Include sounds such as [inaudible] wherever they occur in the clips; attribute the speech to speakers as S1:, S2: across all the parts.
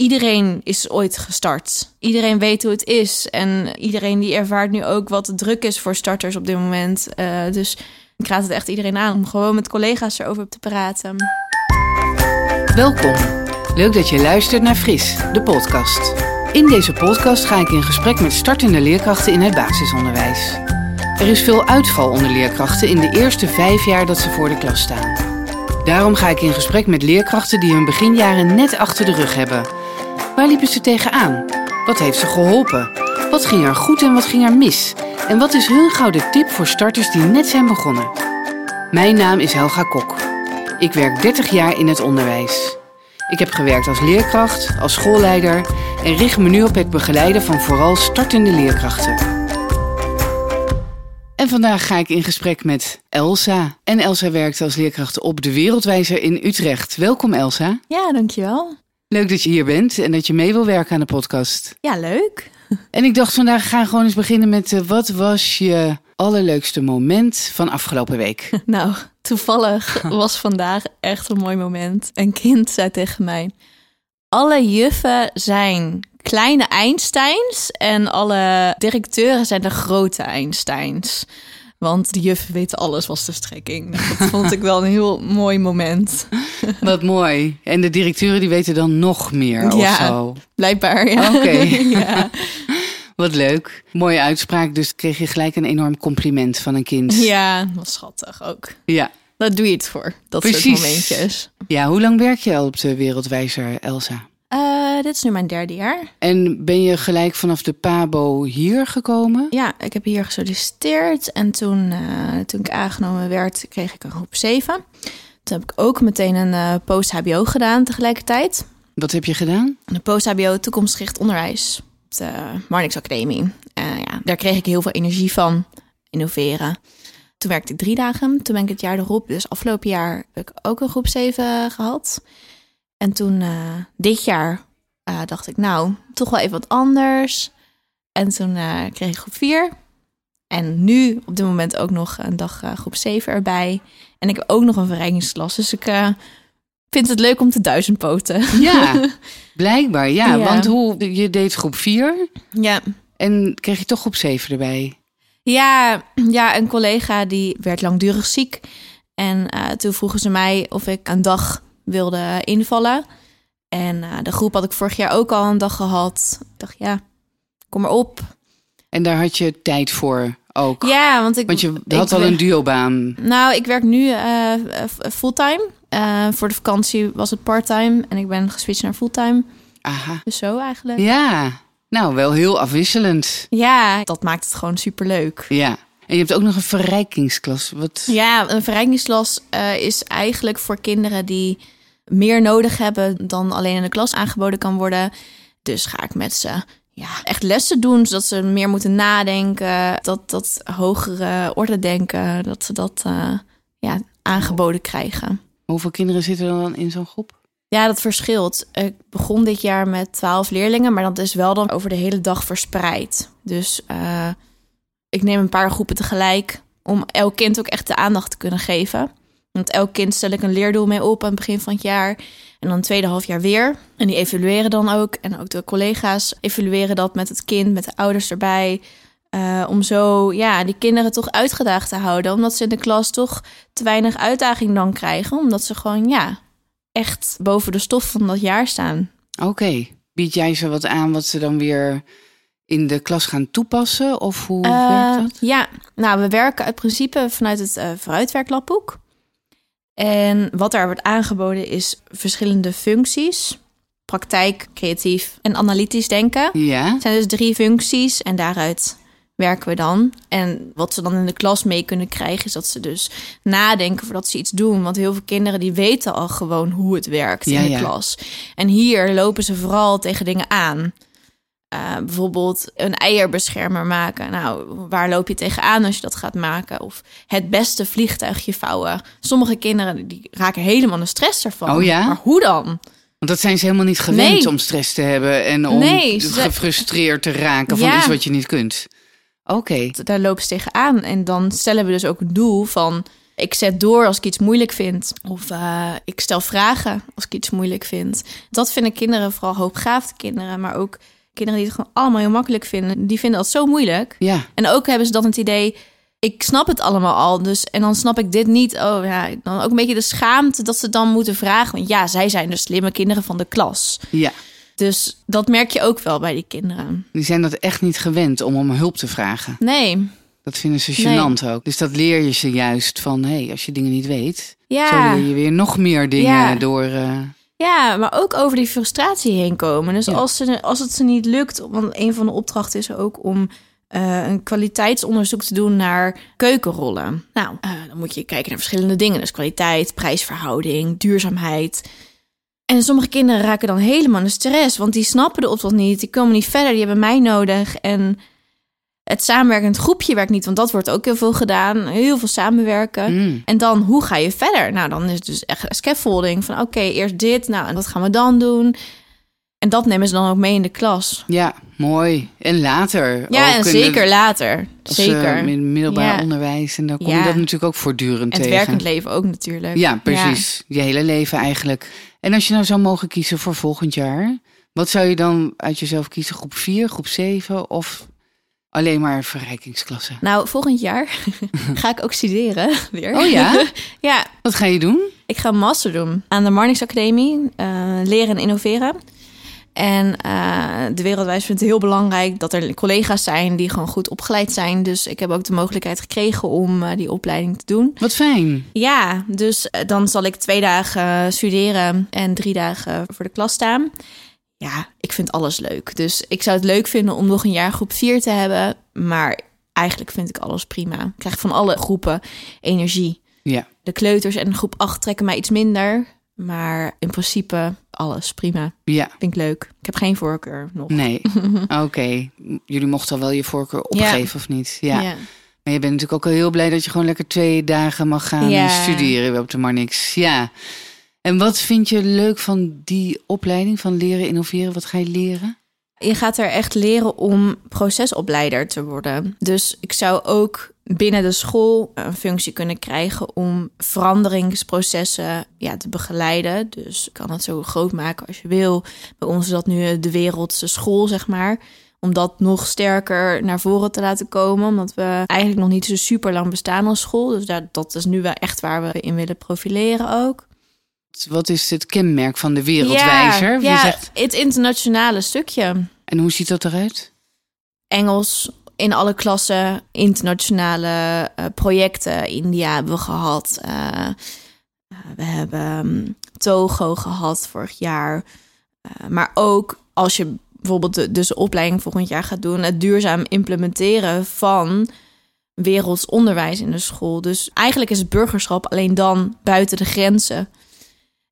S1: iedereen is ooit gestart. Iedereen weet hoe het is. En iedereen die ervaart nu ook wat druk is voor starters op dit moment. Uh, dus ik raad het echt iedereen aan om gewoon met collega's erover te praten.
S2: Welkom. Leuk dat je luistert naar Fris, de podcast. In deze podcast ga ik in gesprek met startende leerkrachten in het basisonderwijs. Er is veel uitval onder leerkrachten in de eerste vijf jaar dat ze voor de klas staan. Daarom ga ik in gesprek met leerkrachten die hun beginjaren net achter de rug hebben. Waar liepen ze tegenaan? Wat heeft ze geholpen? Wat ging er goed en wat ging er mis? En wat is hun gouden tip voor starters die net zijn begonnen? Mijn naam is Helga Kok. Ik werk 30 jaar in het onderwijs. Ik heb gewerkt als leerkracht, als schoolleider en richt me nu op het begeleiden van vooral startende leerkrachten. En vandaag ga ik in gesprek met Elsa. En Elsa werkt als leerkracht op de Wereldwijzer in Utrecht. Welkom Elsa.
S1: Ja, dankjewel.
S2: Leuk dat je hier bent en dat je mee wil werken aan de podcast.
S1: Ja, leuk. [laughs]
S2: En ik dacht vandaag gaan gewoon eens beginnen met uh, wat was je allerleukste moment van afgelopen week? [laughs]
S1: Nou, toevallig [laughs] was vandaag echt een mooi moment. Een kind zei tegen mij: Alle juffen zijn kleine Einsteins en alle directeuren zijn de grote Einsteins. Want de juf weet alles, was de strekking. Nou, dat vond ik wel een heel mooi moment. [laughs]
S2: Wat mooi. En de directeuren die weten dan nog meer
S1: ja,
S2: of zo?
S1: blijkbaar. Ja.
S2: Oké. [laughs]
S1: ja. [laughs]
S2: Wat leuk. Mooie uitspraak. Dus kreeg je gelijk een enorm compliment van een kind.
S1: Ja, wat schattig ook.
S2: Ja.
S1: Daar doe je het voor, dat
S2: Precies.
S1: soort momentjes.
S2: Ja, hoe lang werk je al op de Wereldwijzer, Elsa?
S1: Uh, dit is nu mijn derde jaar.
S2: En ben je gelijk vanaf de PABO hier gekomen?
S1: Ja, ik heb hier gesolliciteerd. En toen, uh, toen ik aangenomen werd, kreeg ik een groep 7. Toen heb ik ook meteen een uh, post-HBO gedaan tegelijkertijd.
S2: Wat heb je gedaan?
S1: Een post-HBO toekomstgericht onderwijs op de Marnix Academie. ja, daar kreeg ik heel veel energie van, innoveren. Toen werkte ik drie dagen. Toen ben ik het jaar erop, dus afgelopen jaar, heb ik ook een groep 7 gehad. En toen uh, dit jaar uh, dacht ik, nou, toch wel even wat anders. En toen uh, kreeg ik groep 4. En nu op dit moment ook nog een dag groep 7 erbij. En ik heb ook nog een verrijkingsklas. Dus ik vind het leuk om te duizendpoten.
S2: Ja, [laughs] blijkbaar. Ja, ja, want hoe, je deed groep 4.
S1: Ja.
S2: En kreeg je toch groep 7 erbij?
S1: Ja, ja, een collega die werd langdurig ziek. En toen vroegen ze mij of ik een dag wilde invallen. En uh, de groep had ik vorig jaar ook al een dag gehad. Ik dacht, ja, kom maar op.
S2: En daar had je tijd voor ook?
S1: Ja, want ik...
S2: Want je had al een duobaan.
S1: Nou, ik werk nu uh, fulltime. Uh, voor de vakantie was het parttime. En ik ben geswitcht naar fulltime.
S2: Aha.
S1: Dus zo eigenlijk.
S2: Ja, nou wel heel afwisselend.
S1: Ja, dat maakt het gewoon superleuk.
S2: Ja. En je hebt ook nog een verrijkingsklas. Wat...
S1: Ja, een verrijkingsklas uh, is eigenlijk voor kinderen die meer nodig hebben dan alleen in de klas aangeboden kan worden. Dus ga ik met ze ja, echt lessen doen, zodat ze meer moeten nadenken, dat, dat hogere orde denken, dat ze dat uh, ja, aangeboden krijgen.
S2: Hoeveel kinderen zitten er dan in zo'n groep?
S1: Ja, dat verschilt. Ik begon dit jaar met twaalf leerlingen, maar dat is wel dan over de hele dag verspreid. Dus uh, ik neem een paar groepen tegelijk om elk kind ook echt de aandacht te kunnen geven. Want elk kind stel ik een leerdoel mee op aan het begin van het jaar. En dan het tweede half jaar weer. En die evalueren dan ook. En ook de collega's evalueren dat met het kind, met de ouders erbij. Uh, om zo ja, die kinderen toch uitgedaagd te houden. Omdat ze in de klas toch te weinig uitdaging dan krijgen. Omdat ze gewoon ja, echt boven de stof van dat jaar staan.
S2: Oké. Okay. Bied jij ze wat aan wat ze dan weer in de klas gaan toepassen? Of hoe uh, werkt dat?
S1: Ja, nou, we werken uit principe vanuit het uh, vooruitwerklabboek. En wat daar wordt aangeboden is verschillende functies. Praktijk, creatief en analytisch denken.
S2: Ja.
S1: Het zijn dus drie functies en daaruit werken we dan. En wat ze dan in de klas mee kunnen krijgen... is dat ze dus nadenken voordat ze iets doen. Want heel veel kinderen die weten al gewoon hoe het werkt
S2: ja,
S1: in de
S2: ja.
S1: klas. En hier lopen ze vooral tegen dingen aan. Uh, bijvoorbeeld een eierbeschermer maken. Nou, waar loop je tegenaan als je dat gaat maken? Of het beste vliegtuigje vouwen. Sommige kinderen die raken helemaal de stress ervan.
S2: Oh ja?
S1: Maar hoe dan?
S2: Want dat zijn ze helemaal niet gewend
S1: Nee.
S2: om stress te hebben en om
S1: Nee, ze-
S2: gefrustreerd te raken van
S1: Ja.
S2: iets wat je niet kunt. Oké.
S1: Daar lopen ze tegenaan. En dan stellen we dus ook een doel van... Ik zet door als ik iets moeilijk vind. Of uh, ik stel vragen als ik iets moeilijk vind. Dat vinden kinderen, vooral hoogbegaafde kinderen, maar ook kinderen die het gewoon allemaal heel makkelijk vinden. Die vinden dat zo moeilijk.
S2: Ja.
S1: En ook hebben ze dan het idee, ik snap het allemaal al. Dus en dan snap ik dit niet. Oh ja, dan ook een beetje de schaamte dat ze dan moeten vragen. Want ja, zij zijn de slimme kinderen van de klas.
S2: Ja.
S1: Dus dat merk je ook wel bij die kinderen.
S2: Die zijn dat echt niet gewend om om hulp te vragen.
S1: Nee.
S2: Dat vinden ze gênant ook. Dus dat leer je ze juist van, hé, hey, als je dingen niet weet,
S1: Ja.
S2: zo leer je weer nog meer dingen
S1: Ja.
S2: door. eh,
S1: Ja, maar ook over die frustratie heen komen. Dus
S2: Ja.
S1: als, ze, als het ze niet lukt, want een van de opdrachten is ook om eh, een kwaliteitsonderzoek te doen naar keukenrollen. Nou, eh, dan moet je kijken naar verschillende dingen. Dus kwaliteit, prijsverhouding, duurzaamheid. En sommige kinderen raken dan helemaal in de stress, want die snappen de opdracht niet. Die komen niet verder, die hebben mij nodig. En het samenwerkend groepje werkt niet, want dat wordt ook heel veel gedaan. Heel veel samenwerken.
S2: mm.
S1: En dan, hoe ga je verder? Nou, dan is het dus echt scaffolding. Van oké, eerst dit, nou, en wat gaan we dan doen? En dat nemen ze dan ook mee in de klas.
S2: Ja, mooi. En later.
S1: Ja, en zeker
S2: het-
S1: later.
S2: als,
S1: zeker.
S2: eh, in middelbaar
S1: Ja.
S2: onderwijs. En dan kom je dat natuurlijk ook voortdurend
S1: en het
S2: tegen.
S1: werkend leven ook natuurlijk.
S2: Ja, precies. Je hele leven eigenlijk. En als je nou zou mogen kiezen voor volgend jaar, wat zou je dan uit jezelf kiezen? Groep 4, groep 7 of alleen maar verrijkingsklasse?
S1: Nou, volgend jaar [laughs] ga ik ook studeren weer.
S2: Oh ja? [laughs]
S1: ja,
S2: Wat ga je doen?
S1: ik ga een master doen aan de Marnix Academie. eh, leren en innoveren. En eh, de wereldwijs vindt het heel belangrijk dat er collega's zijn die gewoon goed opgeleid zijn. Dus ik heb ook de mogelijkheid gekregen om eh, die opleiding te doen.
S2: Wat fijn.
S1: Ja, dus dan zal ik twee dagen studeren en drie dagen voor de klas staan. Ja, ik vind alles leuk. Dus ik zou het leuk vinden om nog een jaar groep 4 te hebben. Maar eigenlijk vind ik alles prima. Ik krijg van alle groepen energie.
S2: Ja.
S1: De kleuters en groep 8 trekken mij iets minder. Maar in principe alles prima.
S2: Ja.
S1: Vind ik leuk. Ik heb geen voorkeur nog.
S2: Nee. [laughs] Oké. Jullie mochten al wel je voorkeur opgeven of niet? Ja.
S1: Ja.
S2: Maar je bent natuurlijk ook al heel blij dat je gewoon lekker twee dagen mag gaan
S1: Ja.
S2: studeren op de Marnix. Ja. En wat vind je leuk van die opleiding van leren innoveren? Wat ga je leren?
S1: Je gaat er echt leren om procesopleider te worden. Dus ik zou ook binnen de school een functie kunnen krijgen om veranderingsprocessen ja, te begeleiden. Dus je kan het zo groot maken als je wil. Bij ons is dat nu de wereldse school, zeg maar. Om dat nog sterker naar voren te laten komen. Omdat we eigenlijk nog niet zo super lang bestaan als school. Dus dat is nu wel echt waar we in willen profileren ook.
S2: Wat is het kenmerk van de wereldwijzer?
S1: Ja, ja
S2: zegt,
S1: het internationale stukje.
S2: en hoe ziet dat eruit?
S1: Engels in alle klassen, internationale eh, projecten. India hebben we gehad. eh, eh, we hebben ehm, Togo gehad vorig jaar. Maar ook als je bijvoorbeeld de, dus de opleiding volgend jaar gaat doen, het duurzaam implementeren van werelds onderwijs in de school. Dus eigenlijk is het burgerschap alleen dan buiten de grenzen.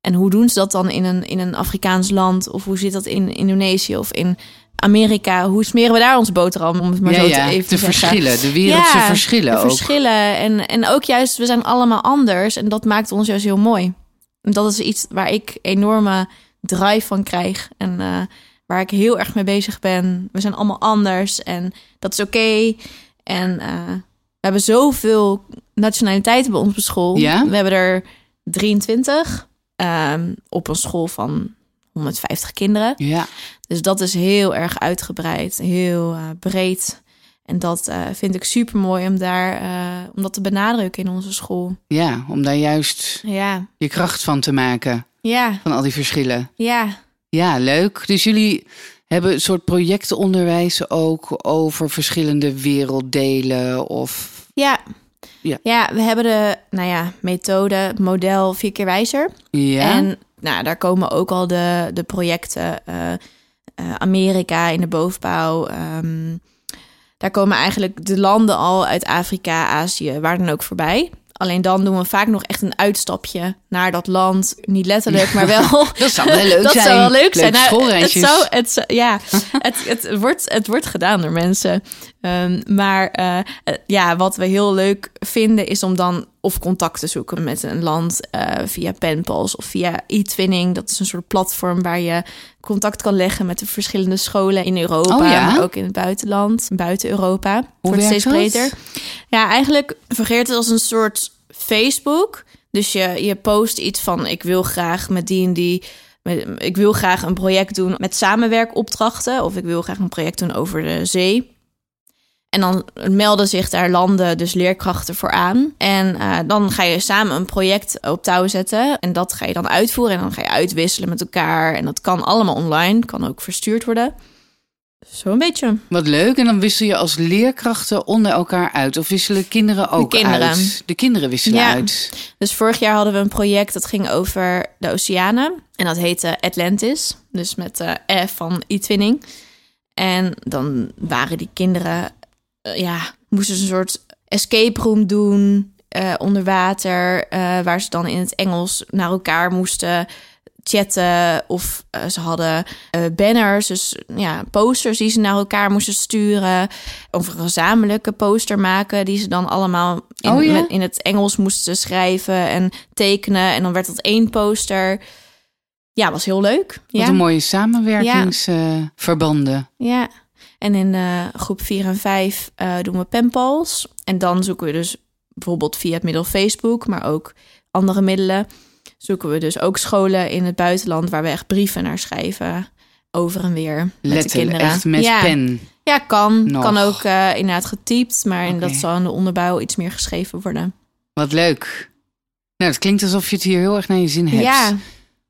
S1: En hoe doen ze dat dan in een, in een Afrikaans land? Of hoe zit dat in Indonesië of in Amerika? Hoe smeren we daar onze boterham, om het maar
S2: ja,
S1: zo
S2: ja,
S1: te even te zeggen?
S2: verschillen, de wereldse
S1: Ja,
S2: verschillen
S1: de
S2: ook.
S1: verschillen. En, en ook juist, we zijn allemaal anders. En dat maakt ons juist heel mooi. En dat is iets waar ik enorme drive van krijg. En eh, waar ik heel erg mee bezig ben. We zijn allemaal anders. En dat is oké. En eh, we hebben zoveel nationaliteiten bij ons op school.
S2: Ja?
S1: We hebben er 23 ehm, op een school van 150 kinderen.
S2: Ja,
S1: Dus dat is heel erg uitgebreid, heel eh, breed. En dat eh, vind ik super mooi om daar eh, om dat te benadrukken in onze school.
S2: ja, om daar juist
S1: Ja,
S2: je kracht van te maken,
S1: ja,
S2: van al die verschillen.
S1: ja.
S2: Ja, leuk. Dus jullie hebben een soort projectenonderwijs ook over verschillende werelddelen of...
S1: Ja.
S2: Ja.
S1: ja, we hebben de nou ja, methode, model vier keer wijzer.
S2: Ja,
S1: En nou, daar komen ook al de, de projecten eh, eh, Amerika in de bovenbouw. ehm, daar komen eigenlijk de landen al uit Afrika, Azië, waar dan ook voorbij. Alleen dan doen we vaak nog echt een uitstapje naar dat land. Niet letterlijk, maar wel. [laughs]
S2: dat zou wel leuk
S1: dat
S2: zijn.
S1: zou wel leuk zijn. Nou, het zou, het, zou- ja, het, het, wordt, het wordt gedaan door mensen. Ehm, maar eh, eh, ja, wat we heel leuk vinden is om dan of contact te zoeken met een land eh, via Penpals of via e-twinning. Dat is een soort platform waar je contact kan leggen met de verschillende scholen in Europa,
S2: Oh ja?
S1: maar ook in het buitenland, buiten Europa.
S2: Hoe
S1: wordt steeds breder. Ja, eigenlijk fungeert het als een soort Facebook. Dus je, je post iets van ik wil graag met die en die. Ik wil graag een project doen met samenwerkopdrachten. Of ik wil graag een project doen over de zee. En dan melden zich daar landen, dus leerkrachten voor aan. En uh, dan ga je samen een project op touw zetten. En dat ga je dan uitvoeren. En dan ga je uitwisselen met elkaar. En dat kan allemaal online, kan ook verstuurd worden. Zo een beetje.
S2: Wat leuk. En dan wissel je als leerkrachten onder elkaar uit. Of wisselen kinderen ook
S1: De kinderen.
S2: uit? De kinderen wisselen
S1: Ja.
S2: uit.
S1: Dus vorig jaar hadden we een project dat ging over de oceanen. En dat heette Atlantis. Dus met de F van e-twinning. En dan waren die kinderen, eh, ja, moesten ze een soort escape room doen eh, onder water. eh, waar ze dan in het Engels naar elkaar moesten chatten. Of eh, ze hadden eh, banners, dus ja, posters die ze naar elkaar moesten sturen. Of een gezamenlijke poster maken die ze dan allemaal in,
S2: Oh ja?
S1: met- in het Engels moesten schrijven en tekenen. En dan werd dat één poster. Ja, was heel leuk.
S2: Wat
S1: Ja.
S2: een mooie samenwerkingsverbanden.
S1: Ja, en in eh, groep 4 en 5 eh, doen we penpals. En dan zoeken we dus bijvoorbeeld via het middel Facebook, maar ook andere middelen. Zoeken we dus ook scholen in het buitenland waar we echt brieven naar schrijven. Over en weer met de
S2: Letterlijk,
S1: kinderen.
S2: echt met
S1: ja.
S2: pen.
S1: Ja, kan.
S2: Nog.
S1: Kan ook eh, inderdaad getypt, maar in
S2: Oké.
S1: dat zal in de onderbouw iets meer geschreven worden.
S2: Wat leuk. Nou, het klinkt alsof je het hier heel erg naar je zin hebt.
S1: Ja,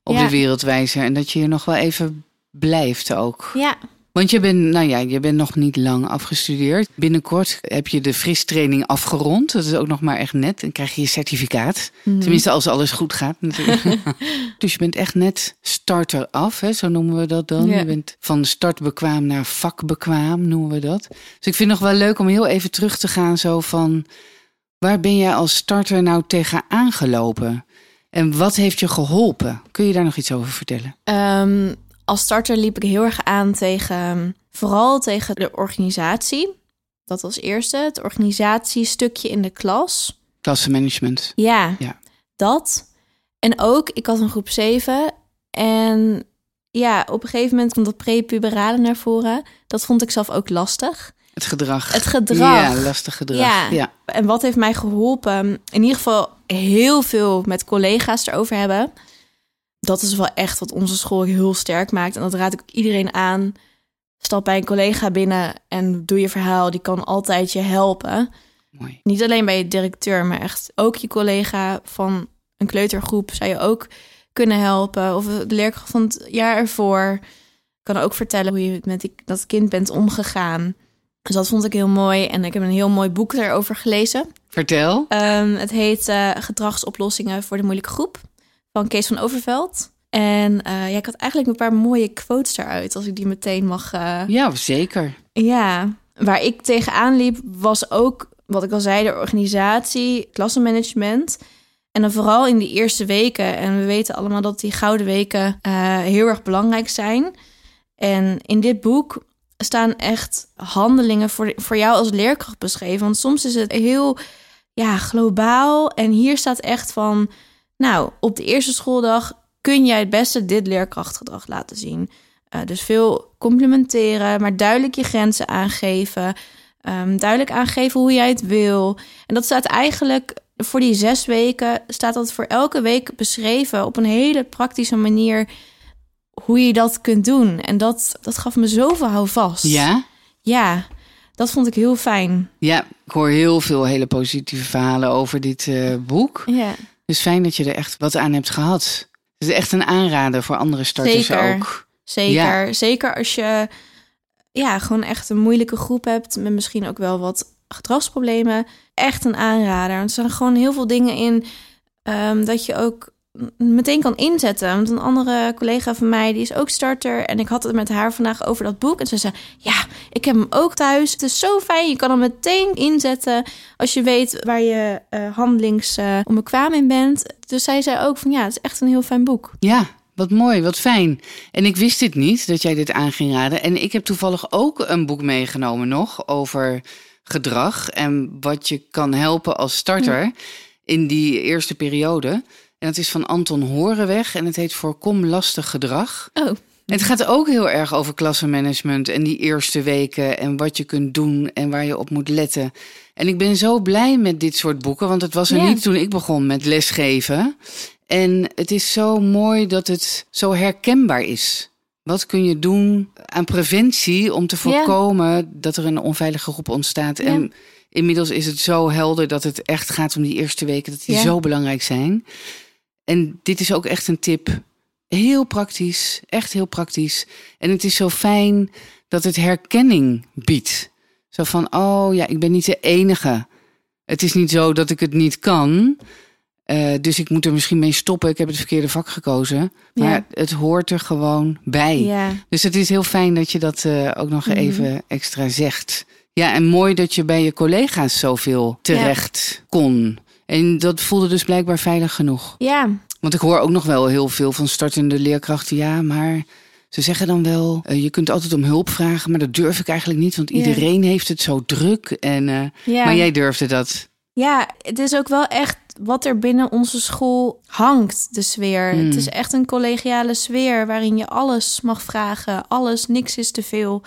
S2: Op
S1: ja.
S2: de wereldwijzer. En dat je hier nog wel even blijft ook.
S1: ja.
S2: Want je bent, nou ja, je bent nog niet lang afgestudeerd. Binnenkort heb je de fristraining afgerond. Dat is ook nog maar echt net. Dan krijg je je certificaat.
S1: Mhm.
S2: Tenminste, als alles goed gaat natuurlijk. [laughs] dus je bent echt net starter af, hè? zo noemen we dat dan. Je bent van startbekwaam naar vakbekwaam, noemen we dat. Dus ik vind het nog wel leuk om heel even terug te gaan zo van... waar ben jij als starter nou tegenaan gelopen? En wat heeft je geholpen? Kun je daar nog iets over vertellen?
S1: Ehm, als starter liep ik heel erg aan tegen, vooral tegen de organisatie. Dat als eerste, het organisatiestukje in de klas.
S2: Klassenmanagement.
S1: Ja,
S2: Ja.
S1: dat. En ook, ik had een groep 7 en ja, op een gegeven moment kwam dat prepuberale naar voren. Dat vond ik zelf ook lastig.
S2: Het gedrag.
S1: Het gedrag.
S2: Ja, lastig gedrag.
S1: Ja.
S2: ja.
S1: En wat heeft mij geholpen? In ieder geval heel veel met collega's erover hebben. Dat is wel echt wat onze school heel sterk maakt. En dat raad ik ook iedereen aan. Stap bij een collega binnen en doe je verhaal. Die kan altijd je helpen.
S2: Mooi.
S1: Niet alleen bij je directeur, maar echt ook je collega van een kleutergroep zou je ook kunnen helpen. Of de leerkracht van het jaar ervoor kan ook vertellen hoe je met die, dat kind bent omgegaan. Dus dat vond ik heel mooi. En ik heb een heel mooi boek daarover gelezen.
S2: Vertel.
S1: Ehm, het heet eh, Gedragsoplossingen voor de moeilijke groep van Kees van Overveld. En eh, ja, ik had eigenlijk een paar mooie quotes daaruit, als ik die meteen mag. eh,
S2: Ja, zeker.
S1: ja, waar ik tegenaan liep was ook, wat ik al zei, de organisatie, klassenmanagement. En dan vooral in die eerste weken. En we weten allemaal dat die gouden weken eh, heel erg belangrijk zijn. En in dit boek staan echt handelingen voor, voor jou als leerkracht beschreven. Want soms is het heel ja, globaal. En hier staat echt van, nou, op de eerste schooldag kun jij het beste dit leerkrachtgedrag laten zien. Eh, dus veel complimenteren, maar duidelijk je grenzen aangeven. Ehm, duidelijk aangeven hoe jij het wil. En dat staat eigenlijk voor die zes weken, staat dat voor elke week beschreven op een hele praktische manier hoe je dat kunt doen. En dat, dat gaf me zoveel houvast.
S2: Ja?
S1: Ja, dat vond ik heel fijn.
S2: Ja, ik hoor heel veel hele positieve verhalen over dit eh, boek.
S1: Ja,
S2: Dus fijn dat je er echt wat aan hebt gehad. Het is echt een aanrader voor andere starters
S1: Zeker.
S2: ook.
S1: zeker. Zeker als je ja, gewoon echt een moeilijke groep hebt met misschien ook wel wat gedragsproblemen. Echt een aanrader. Want er zijn gewoon heel veel dingen in ehm, dat je ook meteen kan inzetten. Want een andere collega van mij, die is ook starter. En ik had het met haar vandaag over dat boek. En ze zei, ja, ik heb hem ook thuis. Het is zo fijn. Je kan hem meteen inzetten als je weet waar je eh handelings eh, onbekwaam in bent. Dus zij zei ook van, ja, het is echt een heel fijn boek.
S2: Ja, wat mooi, wat fijn. En ik wist dit niet, dat jij dit aan ging raden. En ik heb toevallig ook een boek meegenomen nog over gedrag en wat je kan helpen als starter in die eerste periode. En het is van Anton Horenweg en het heet Voorkom lastig gedrag.
S1: Oh,
S2: Het gaat ook heel erg over klassenmanagement en die eerste weken en wat je kunt doen en waar je op moet letten. En ik ben zo blij met dit soort boeken, want het was er
S1: Ja.
S2: niet toen ik begon met lesgeven. En het is zo mooi dat het zo herkenbaar is. Wat kun je doen aan preventie om te
S1: Ja.
S2: voorkomen dat er een onveilige groep ontstaat?
S1: Ja.
S2: En inmiddels is het zo helder dat het echt gaat om die eerste weken, dat die zo belangrijk zijn. En dit is ook echt een tip. Heel praktisch, echt heel praktisch. En het is zo fijn dat het herkenning biedt. Zo van, oh ja, ik ben niet de enige. Het is niet zo dat ik het niet kan. Eh, dus ik moet er misschien mee stoppen. Ik heb het verkeerde vak gekozen. Maar
S1: Ja.
S2: het hoort er gewoon bij.
S1: Ja,
S2: Dus het is heel fijn dat je dat eh, ook nog
S1: Mhm.
S2: even extra zegt. Ja, en mooi dat je bij je collega's zoveel terecht kon. En dat voelde dus blijkbaar veilig genoeg.
S1: ja,
S2: Want ik hoor ook nog wel heel veel van startende leerkrachten. Ja, maar ze zeggen dan wel, eh, je kunt altijd om hulp vragen. Maar dat durf ik eigenlijk niet, want
S1: Ja.
S2: iedereen heeft het zo druk. En, eh,
S1: ja.
S2: Maar jij durfde dat.
S1: Ja, het is ook wel echt wat er binnen onze school hangt, de sfeer.
S2: Hmm.
S1: Het is echt een collegiale sfeer waarin je alles mag vragen. Alles, niks is te veel.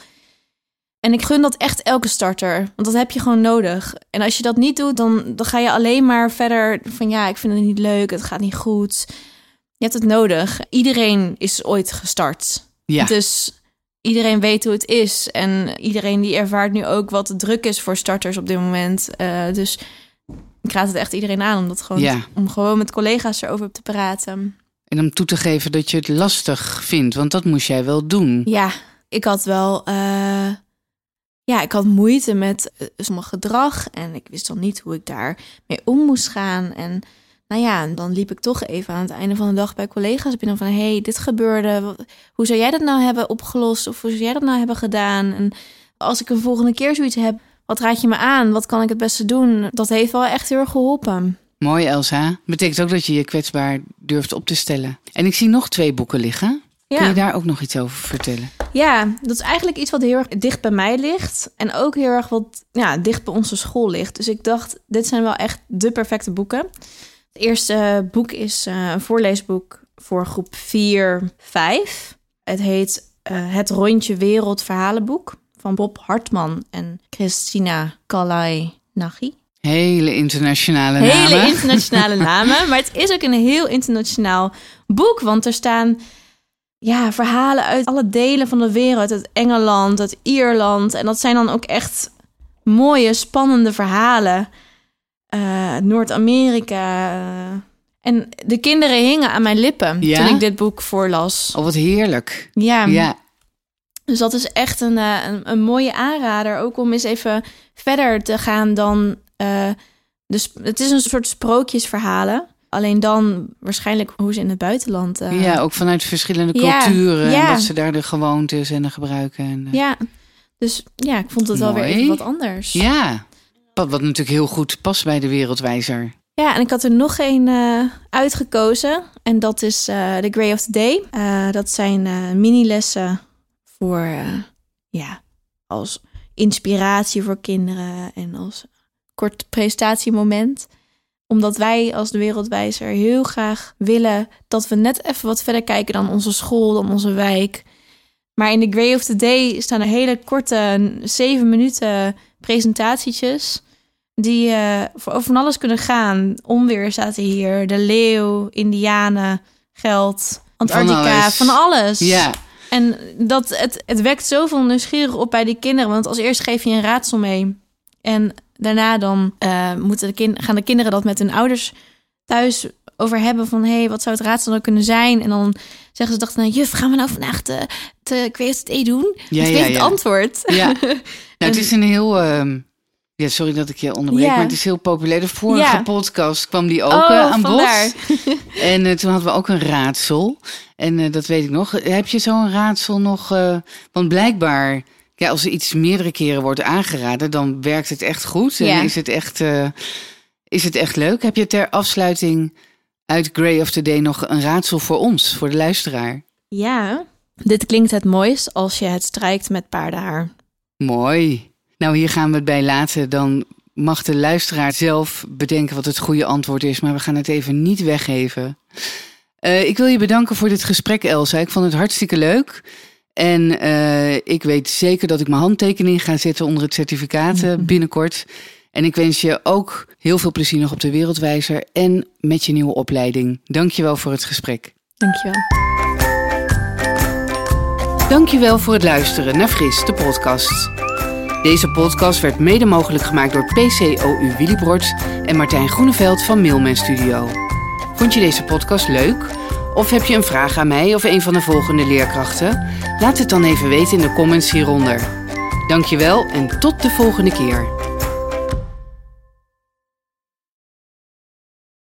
S1: En ik gun dat echt elke starter, want dat heb je gewoon nodig. En als je dat niet doet, dan, dan ga je alleen maar verder van ja, ik vind het niet leuk, het gaat niet goed. Je hebt het nodig. Iedereen is ooit gestart.
S2: Ja,
S1: Dus iedereen weet hoe het is. En iedereen die ervaart nu ook wat druk is voor starters op dit moment. Eh, dus ik raad het echt iedereen aan om, dat gewoon,
S2: Ja.
S1: om gewoon met collega's erover te praten.
S2: en om toe te geven dat je het lastig vindt. Want dat moest jij wel doen.
S1: Ja, ik had wel. eh, ja, ik had moeite met eh, sommige gedrag. En ik wist dan niet hoe ik daar mee om moest gaan. En nou ja, dan liep ik toch even aan het einde van de dag bij collega's binnen van... hey, dit gebeurde. Hoe zou jij dat nou hebben opgelost? Of hoe zou jij dat nou hebben gedaan? En als ik een volgende keer zoiets heb, wat raad je me aan? Wat kan ik het beste doen? Dat heeft wel echt heel erg geholpen.
S2: Mooi, Elsa. Betekent ook dat je je kwetsbaar durft op te stellen. En ik zie nog twee boeken liggen. Kun je daar ook nog iets over vertellen?
S1: Ja, dat is eigenlijk iets wat heel erg dicht bij mij ligt. En ook heel erg wat ja, dicht bij onze school ligt. Dus ik dacht, dit zijn wel echt de perfecte boeken. Het eerste boek is eh, een voorleesboek voor groep 4, 5. Het heet eh, Het Rondje Wereld Verhalenboek van Bob Hartman en Christina Kalai Nagy.
S2: Hele internationale
S1: Hele
S2: namen.
S1: internationale [laughs] namen. Maar het is ook een heel internationaal boek. Want er staan ja, verhalen uit alle delen van de wereld. Uit Engeland, uit Ierland. En dat zijn dan ook echt mooie, spannende verhalen. Eh, Noord-Amerika. En de kinderen hingen aan mijn lippen
S2: Ja?
S1: toen ik dit boek voorlas.
S2: Oh, wat heerlijk.
S1: Ja,
S2: Ja,
S1: dus dat is echt een, eh, een, een mooie aanrader. Ook om eens even verder te gaan dan. de sp- het is een soort sprookjesverhalen. Alleen dan waarschijnlijk hoe ze in het buitenland. eh,
S2: ja, ook vanuit verschillende culturen.
S1: ja.
S2: En dat ze daar de gewoontes en de gebruiken. En,
S1: ja. Dus ja, ik vond het wel weer even wat anders.
S2: ja. Wat, wat natuurlijk heel goed past bij de wereldwijzer.
S1: Ja, en ik had er nog één eh, uitgekozen. En dat is eh The Grey of the Day. Dat zijn mini-lessen voor, ja, als inspiratie voor kinderen en als kort presentatiemoment. Omdat wij als de wereldwijzer heel graag willen dat we net even wat verder kijken dan onze school, dan onze wijk. Maar in The Grey of the Day staan er hele korte, zeven minuten presentatietjes die eh, voor over van alles kunnen gaan. Onweer staat er hier, de leeuw, indianen, geld, Antarctica,
S2: alles.
S1: van alles.
S2: Ja,
S1: En dat, het, het wekt zoveel nieuwsgierig op bij die kinderen. Want als eerst geef je een raadsel mee. En daarna dan eh, moeten de kind, gaan de kinderen dat met hun ouders thuis over hebben. Van, hé, hey, wat zou het raadsel nou kunnen zijn? En dan zeggen ze, dachten, nou, juf, gaan we nou vandaag de, de ik weet het E doen?
S2: ja,
S1: Want ik
S2: ja.
S1: het
S2: ja.
S1: antwoord.
S2: Ja. [laughs] Nou, het is een heel. ehm, ja, sorry dat ik je onderbreek, maar het is heel populair. De vorige podcast kwam die ook
S1: Oh,
S2: eh, aan
S1: vandaar.
S2: bod. [laughs] En eh, toen hadden we ook een raadsel. En dat weet ik nog. Heb je zo'n raadsel nog? want blijkbaar, ja, als er iets meerdere keren wordt aangeraden, dan werkt het echt goed.
S1: Ja.
S2: En is het echt, eh, is het echt leuk. Heb je ter afsluiting uit Grey of the Day nog een raadsel voor ons, voor de luisteraar?
S1: Ja. Dit klinkt het mooist als je het strijkt met paardenhaar.
S2: Mooi. Nou, hier gaan we het bij laten. Dan mag de luisteraar zelf bedenken wat het goede antwoord is. Maar we gaan het even niet weggeven. Uh, ik wil je bedanken voor dit gesprek, Elsa. Ik vond het hartstikke leuk. En uh, ik weet zeker dat ik mijn handtekening ga zetten onder het certificaat uh, binnenkort. En ik wens je ook heel veel plezier nog op de Wereldwijzer en met je nieuwe opleiding. Dankjewel voor het gesprek.
S1: Dankjewel.
S2: Dankjewel voor het luisteren naar Fris, de podcast. Deze podcast werd mede mogelijk gemaakt door PCOU Willibrord en Martijn Groeneveld van Mailman Studio. Vond je deze podcast leuk? Of heb je een vraag aan mij of een van de volgende leerkrachten? Laat het dan even weten in de comments hieronder. Dankjewel en tot de volgende keer.